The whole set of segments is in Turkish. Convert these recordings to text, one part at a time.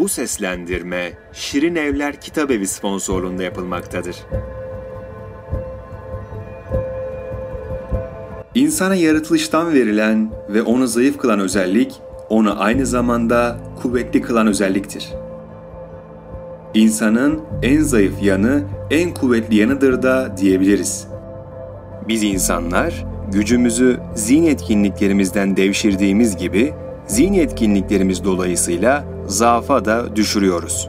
Bu seslendirme Şirin Evler Kitabevi sponsorluğunda yapılmaktadır. İnsana yaratılıştan verilen ve onu zayıf kılan özellik, onu aynı zamanda kuvvetli kılan özelliktir. İnsanın en zayıf yanı en kuvvetli yanıdır da diyebiliriz. Biz insanlar gücümüzü zihin etkinliklerimizden devşirdiğimiz gibi zihin etkinliklerimiz dolayısıyla zaafa da düşürüyoruz.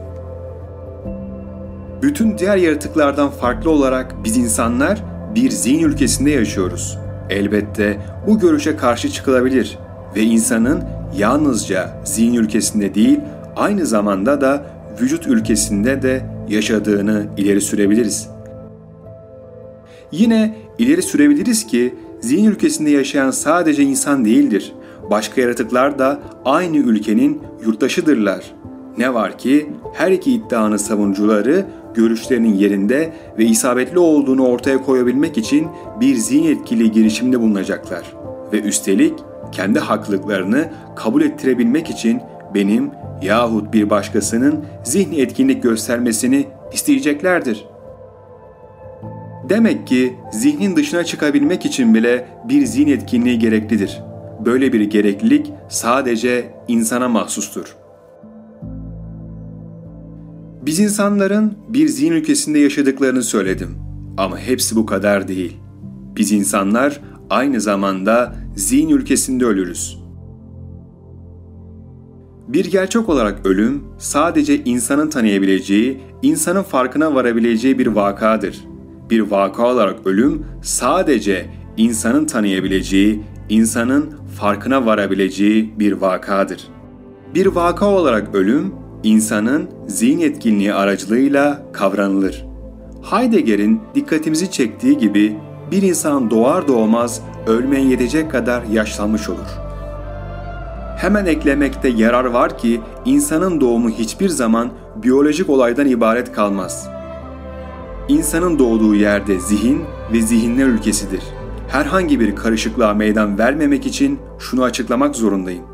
Bütün diğer yaratıklardan farklı olarak biz insanlar bir zihin ülkesinde yaşıyoruz. Elbette bu görüşe karşı çıkılabilir ve insanın yalnızca zihin ülkesinde değil, aynı zamanda da vücut ülkesinde de yaşadığını ileri sürebiliriz. Yine ileri sürebiliriz ki zihin ülkesinde yaşayan sadece insan değildir. Başka yaratıklar da aynı ülkenin yurttaşıdırlar. Ne var ki her iki iddianın savunucuları görüşlerinin yerinde ve isabetli olduğunu ortaya koyabilmek için bir zihin etkili girişimde bulunacaklar. Ve üstelik kendi haklılıklarını kabul ettirebilmek için benim yahut bir başkasının zihni etkinlik göstermesini isteyeceklerdir. Demek ki zihnin dışına çıkabilmek için bile bir zihin etkinliği gereklidir. Böyle bir gereklilik sadece insana mahsustur. Biz insanların bir zihin ülkesinde yaşadıklarını söyledim. Ama hepsi bu kadar değil. Biz insanlar aynı zamanda zihin ülkesinde ölürüz. Bir gerçek olarak ölüm sadece insanın tanıyabileceği, insanın farkına varabileceği bir vakadır. Bir vaka olarak ölüm sadece insanın tanıyabileceği, insanın farkına varabileceği bir vakadır. Bir vaka olarak ölüm insanın zihin etkinliği aracılığıyla kavranılır. Heidegger'in dikkatimizi çektiği gibi bir insan doğar doğmaz ölmeye yetecek kadar yaşlanmış olur. Hemen eklemekte yarar var ki insanın doğumu hiçbir zaman biyolojik olaydan ibaret kalmaz. İnsanın doğduğu yerde zihin ve zihinler ülkesidir. Herhangi bir karışıklığa meydan vermemek için şunu açıklamak zorundayım.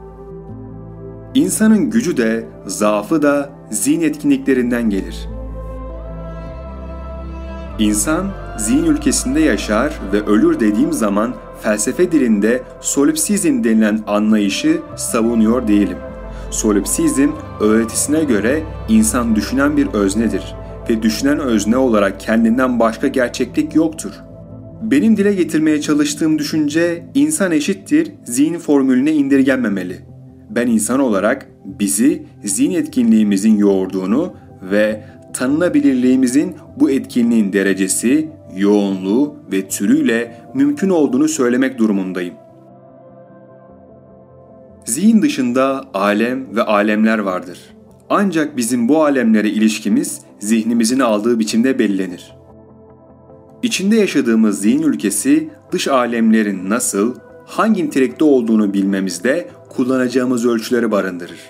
İnsanın gücü de, zaafı da zihin etkinliklerinden gelir. İnsan zihin ülkesinde yaşar ve ölür dediğim zaman felsefe dilinde solipsizm denilen anlayışı savunuyor değilim. Solipsizm öğretisine göre insan düşünen bir öznedir ve düşünen özne olarak kendinden başka gerçeklik yoktur. Benim dile getirmeye çalıştığım düşünce insan eşittir zihin formülüne indirgenmemeli. Ben insan olarak bizi zihin etkinliğimizin yoğurduğunu ve tanınabilirliğimizin bu etkinliğin derecesi, yoğunluğu ve türüyle mümkün olduğunu söylemek durumundayım. Zihin dışında alem ve alemler vardır. Ancak bizim bu alemlere ilişkimiz zihnimizin aldığı biçimde belirlenir. İçinde yaşadığımız zihin ülkesi dış alemlerin nasıl, hangi nitelikte olduğunu bilmemizde kullanacağımız ölçüleri barındırır.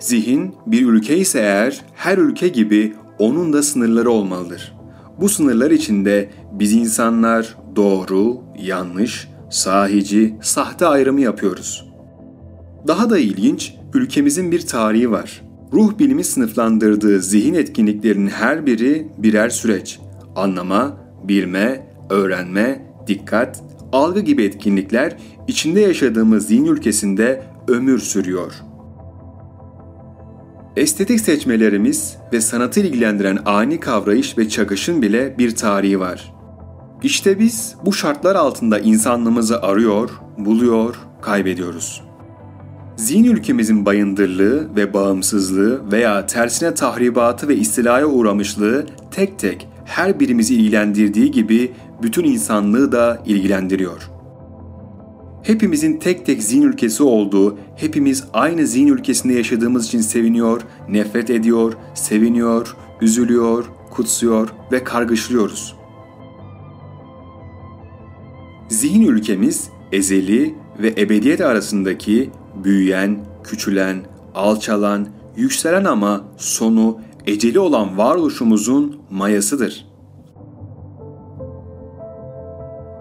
Zihin bir ülke ise eğer her ülke gibi onun da sınırları olmalıdır. Bu sınırlar içinde biz insanlar doğru, yanlış, sahici, sahte ayrımı yapıyoruz. Daha da ilginç, ülkemizin bir tarihi var. Ruh bilimi sınıflandırdığı zihin etkinliklerinin her biri birer süreç. Anlama, bilme, öğrenme, dikkat, algı gibi etkinlikler içinde yaşadığımız zihin ülkesinde ömür sürüyor.'' Estetik seçmelerimiz ve sanatı ilgilendiren ani kavrayış ve çakışın bile bir tarihi var. İşte biz bu şartlar altında insanlığımızı arıyor, buluyor, kaybediyoruz. Zihin ülkemizin bayındırlığı ve bağımsızlığı veya tersine tahribatı ve istilaya uğramışlığı tek tek her birimizi ilgilendirdiği gibi bütün insanlığı da ilgilendiriyor.'' hepimizin tek tek zihin ülkesi olduğu, hepimiz aynı zihin ülkesinde yaşadığımız için seviniyor, nefret ediyor, seviniyor, üzülüyor, kutsuyor ve kargışlıyoruz. Zihin ülkemiz ezeli ve ebediyet arasındaki büyüyen, küçülen, alçalan, yükselen ama sonu eceli olan varoluşumuzun mayasıdır.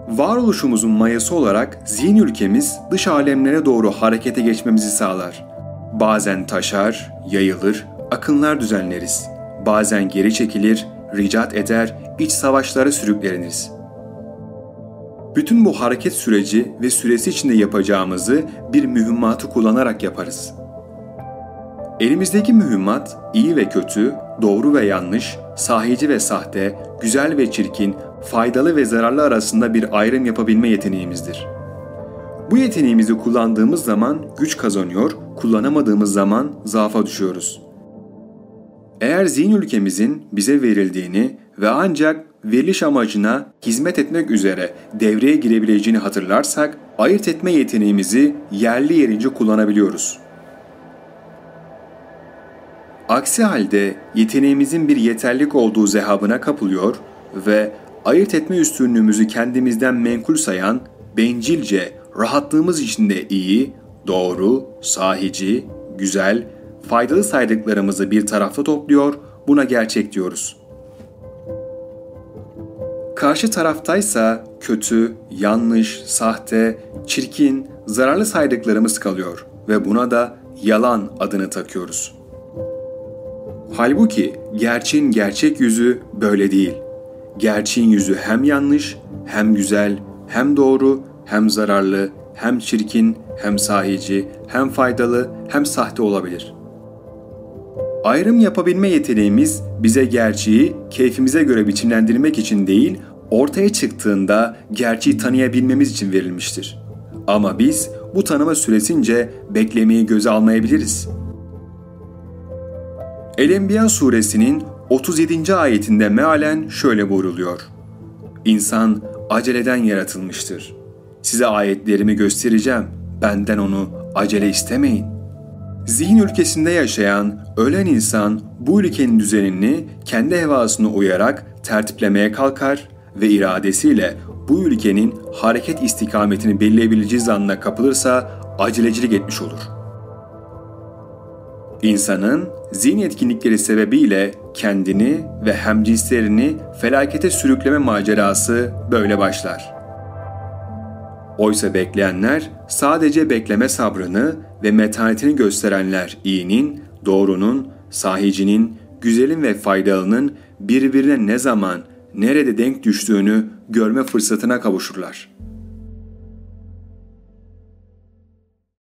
Varoluşumuzun mayası olarak zihin ülkemiz dış alemlere doğru harekete geçmemizi sağlar. Bazen taşar, yayılır, akınlar düzenleriz. Bazen geri çekilir, ricat eder, iç savaşlara sürükleniriz. Bütün bu hareket süreci ve süresi içinde yapacağımızı bir mühimmatı kullanarak yaparız. Elimizdeki mühimmat iyi ve kötü, doğru ve yanlış, sahici ve sahte, güzel ve çirkin, faydalı ve zararlı arasında bir ayrım yapabilme yeteneğimizdir. Bu yeteneğimizi kullandığımız zaman güç kazanıyor, kullanamadığımız zaman zaafa düşüyoruz. Eğer zihin ülkemizin bize verildiğini ve ancak veriliş amacına hizmet etmek üzere devreye girebileceğini hatırlarsak, ayırt etme yeteneğimizi yerli yerince kullanabiliyoruz. Aksi halde yeteneğimizin bir yeterlik olduğu zehabına kapılıyor ve ayırt etme üstünlüğümüzü kendimizden menkul sayan, bencilce, rahatlığımız içinde iyi, doğru, sahici, güzel, faydalı saydıklarımızı bir tarafta topluyor, buna gerçek diyoruz. Karşı taraftaysa kötü, yanlış, sahte, çirkin, zararlı saydıklarımız kalıyor ve buna da yalan adını takıyoruz. Halbuki gerçeğin gerçek yüzü böyle değil. Gerçeğin yüzü hem yanlış, hem güzel, hem doğru, hem zararlı, hem çirkin, hem sahici, hem faydalı, hem sahte olabilir. Ayrım yapabilme yeteneğimiz bize gerçeği keyfimize göre biçimlendirmek için değil, ortaya çıktığında gerçeği tanıyabilmemiz için verilmiştir. Ama biz bu tanıma süresince beklemeyi göze almayabiliriz. El-Enbiya suresinin 37. ayetinde mealen şöyle buyruluyor. İnsan aceleden yaratılmıştır. Size ayetlerimi göstereceğim. Benden onu acele istemeyin. Zihin ülkesinde yaşayan, ölen insan bu ülkenin düzenini kendi hevasına uyarak tertiplemeye kalkar ve iradesiyle bu ülkenin hareket istikametini belirleyebileceği zannına kapılırsa acelecilik etmiş olur.'' İnsanın zihin etkinlikleri sebebiyle kendini ve hemcinslerini felakete sürükleme macerası böyle başlar. Oysa bekleyenler sadece bekleme sabrını ve metanetini gösterenler iyinin, doğrunun, sahicinin, güzelin ve faydalının birbirine ne zaman, nerede denk düştüğünü görme fırsatına kavuşurlar.''